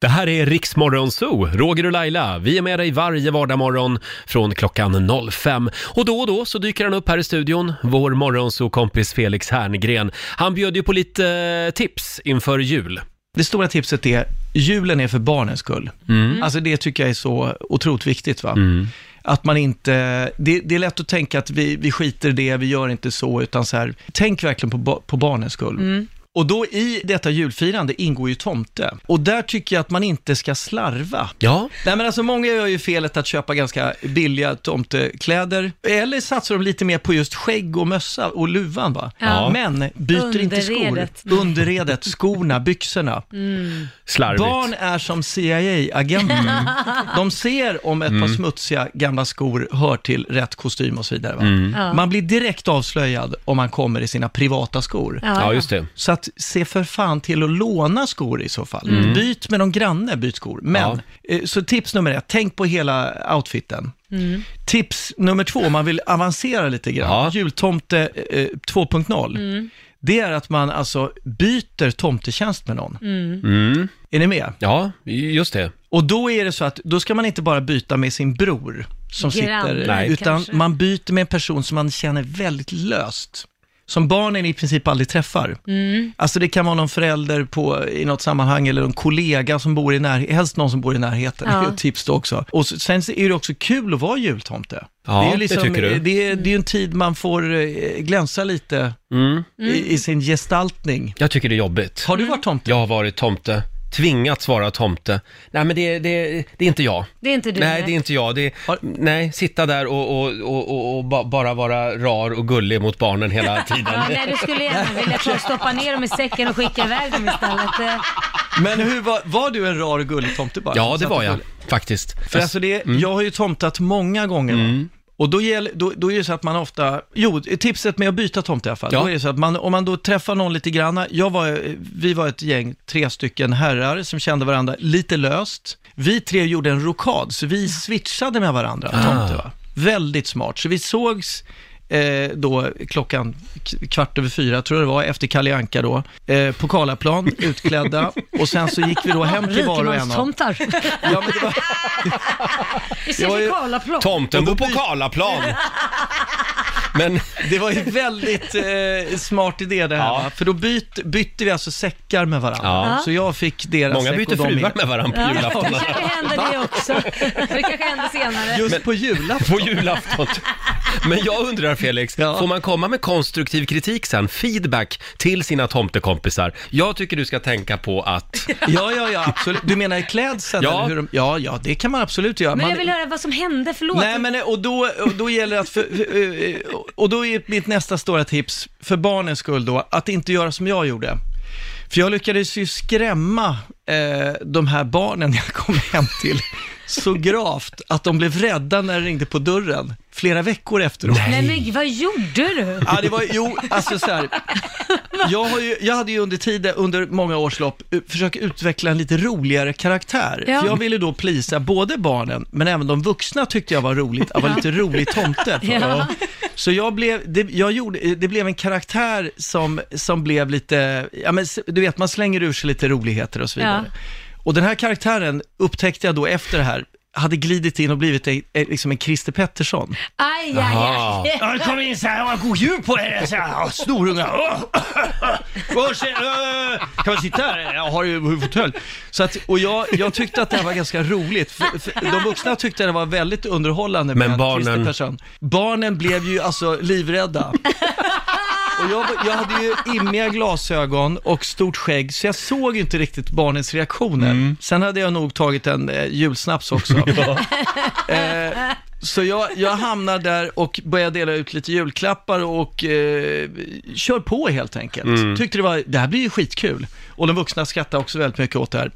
Det här är Riksmorgon Zoo, Roger och Laila. Vi är med dig varje vardagsmorgon från klockan 05. Och då och då så dyker han upp här i studion, vår morgonzoo-kompis Felix Herngren. Han bjöd ju på lite eh, tips inför jul. Det stora tipset är, julen är för barnens skull. Mm. Alltså det tycker jag är så otroligt viktigt. va? Att man inte, det, det är lätt att tänka att vi, vi skiter i det, vi gör inte så, utan så här, tänk verkligen på, ba- på barnens skull. Och då i detta julfirande ingår ju tomte. Och där tycker jag att man inte ska slarva. Ja, Nej men alltså många gör ju felet att köpa ganska billiga tomtekläder, eller satsar de lite mer på just skägg och mössa och luvan va? Ja. Men byter inte skor. Underredet. Underredet, skorna, byxorna. slarvigt. Barn är som CIA-agenter. De ser om ett Mm. par smutsiga gamla skor hör till rätt kostym och så vidare. Va? Mm. Ja. Man blir direkt avslöjad om man kommer i sina privata skor. Ja, just det. Så att se för fan till att låna skor i så fall. Mm. Byt med någon granne, byt skor. Men, eh, så tips nummer ett, tänk på hela outfiten. Tips nummer två, om man vill avancera lite grann, Ja. jultomte eh, 2.0. Det är att man alltså byter tomtetjänst med någon. Mm. Är ni med? Ja, just det. Och då är det så att, då ska man inte bara byta med sin bror som Granne, sitter, Nej. utan kanske. man byter med en person som man känner väldigt löst. Som barnen i princip aldrig träffar. Alltså det kan vara någon förälder på, i något sammanhang eller en kollega som bor i närheten, helst någon som bor i närheten, Ja. det är ett tips då också. Och så- sen är det också kul att vara jultomte. Ja, det, är det tycker du. Det är, det är en tid man får eh, glänsa lite Mm. i, i sin gestaltning. Jag tycker det är jobbigt. Har du varit tomte? Jag har varit tomte. Tvingats vara tomte. Nej, men det, det, det är inte jag. Det är inte du. Nej, det är inte jag. Det är, Har- nej, sitta där och, och, och, och, och ba, bara vara rar och gullig mot barnen hela tiden. Ja, nej, du skulle gärna vilja ta och stoppa ner dem i säcken och skicka iväg dem istället. Eh, Men hur var, var du en rar och gullig tomte bara? Ja, det var jag faktiskt. För alltså det, jag har ju tomtat många gånger. va? Och då, gäller, då, då är det så att man ofta, jo, tipset med att byta tomte i alla fall, Ja. då är det så att man, om man då träffar någon lite granna, jag var, vi var ett gäng, tre stycken herrar som kände varandra lite löst. Vi tre gjorde en rokad, så vi switchade med varandra, Ah. tomte va. Väldigt smart, så vi sågs eh, då klockan kvart över fyra, tror jag det var, efter Kalle Anka då, eh, på Karlaplan, utklädda, och sen så gick vi då hem till var och en av... Rikemanstomtar. Ja, men det var, Vi ses i Karlaplan. Tomten bor på Karlaplan. Men, Det var ju väldigt eh, smart idé det här, Ja. va? för då byt, bytte vi alltså säckar med varandra. Ja. Så jag fick deras många säck byter och de fruar min. med varandra på Ja, det julafton. kanske händer det också. Det kanske händer senare. Just på julafton. På julafton. Men jag undrar Felix, Ja. får man komma med konstruktiv kritik sen, feedback till sina tomtekompisar? Jag tycker du ska tänka på att, Ja, ja, ja, absolut. Du menar i klädseln? Ja. Eller hur de, ja, ja, det kan man absolut göra. Men man, jag vill höra vad som hände, förlåt. Nej, men och då, och då gäller det att, för, eh, eh, och då är mitt nästa stora tips, för barnens skull då, att inte göra som jag gjorde. För jag lyckades ju skrämma eh, de här barnen jag kom hem till så gravt att de blev rädda när det ringde på dörren flera veckor efteråt. Nej men vad gjorde du? Ja, det var, jo, alltså så här. Jag, har ju, jag hade ju under tiden, under många års lopp, försökt utveckla en lite roligare karaktär. Ja. För jag ville då plisa både barnen, men även de vuxna tyckte jag var roligt, att vara lite rolig tomte. Ja. Så jag blev, det, jag gjorde, det blev en karaktär som, som blev lite, ja men du vet, man slänger ur sig lite roligheter och så vidare. Och den här karaktären upptäckte jag då efter det här, hade glidit in och blivit en, en- liksom en Christer Pettersson. Aj, aj, Aha. aj. Ja, det kom in så här, god jul på er, så här, ja, snorunga. Åh, se, äh, Kan man sitta här? Jag har ju fåtölj. Så att, och jag, jag tyckte att det här var ganska roligt. För, för de vuxna tyckte att det var väldigt underhållande Men med barnen- Christer Persson. Barnen blev ju alltså livrädda. Och jag, jag hade ju immiga glasögon och stort skägg, så jag såg inte riktigt barnens reaktioner. Sen hade jag nog tagit en eh, julsnaps också. eh, så jag, jag hamnar där och börjar dela ut lite julklappar och eh, kör på helt enkelt. Tyckte det var, det här blir ju skitkul. Och de vuxna skrattade också väldigt mycket åt det här.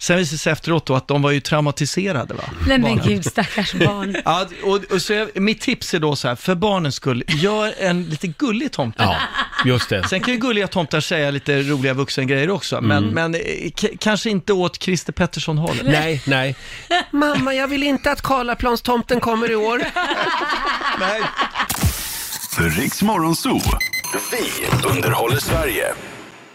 Sen visade det sig efteråt då att de var ju traumatiserade va? Nej men gud, stackars barn. Ja, och, och så jag, mitt tips är då så här, för barnens skull, gör en lite gullig tomte. ja, just det. Sen kan ju gulliga tomtar säga lite roliga vuxengrejer också, men, men eh, k- kanske inte åt Christer Pettersson-hållet. Nej, nej. Mamma, jag vill inte att Karlaplanstomten kommer i år. Nej. Riks Morgonzoo. Vi underhåller Sverige.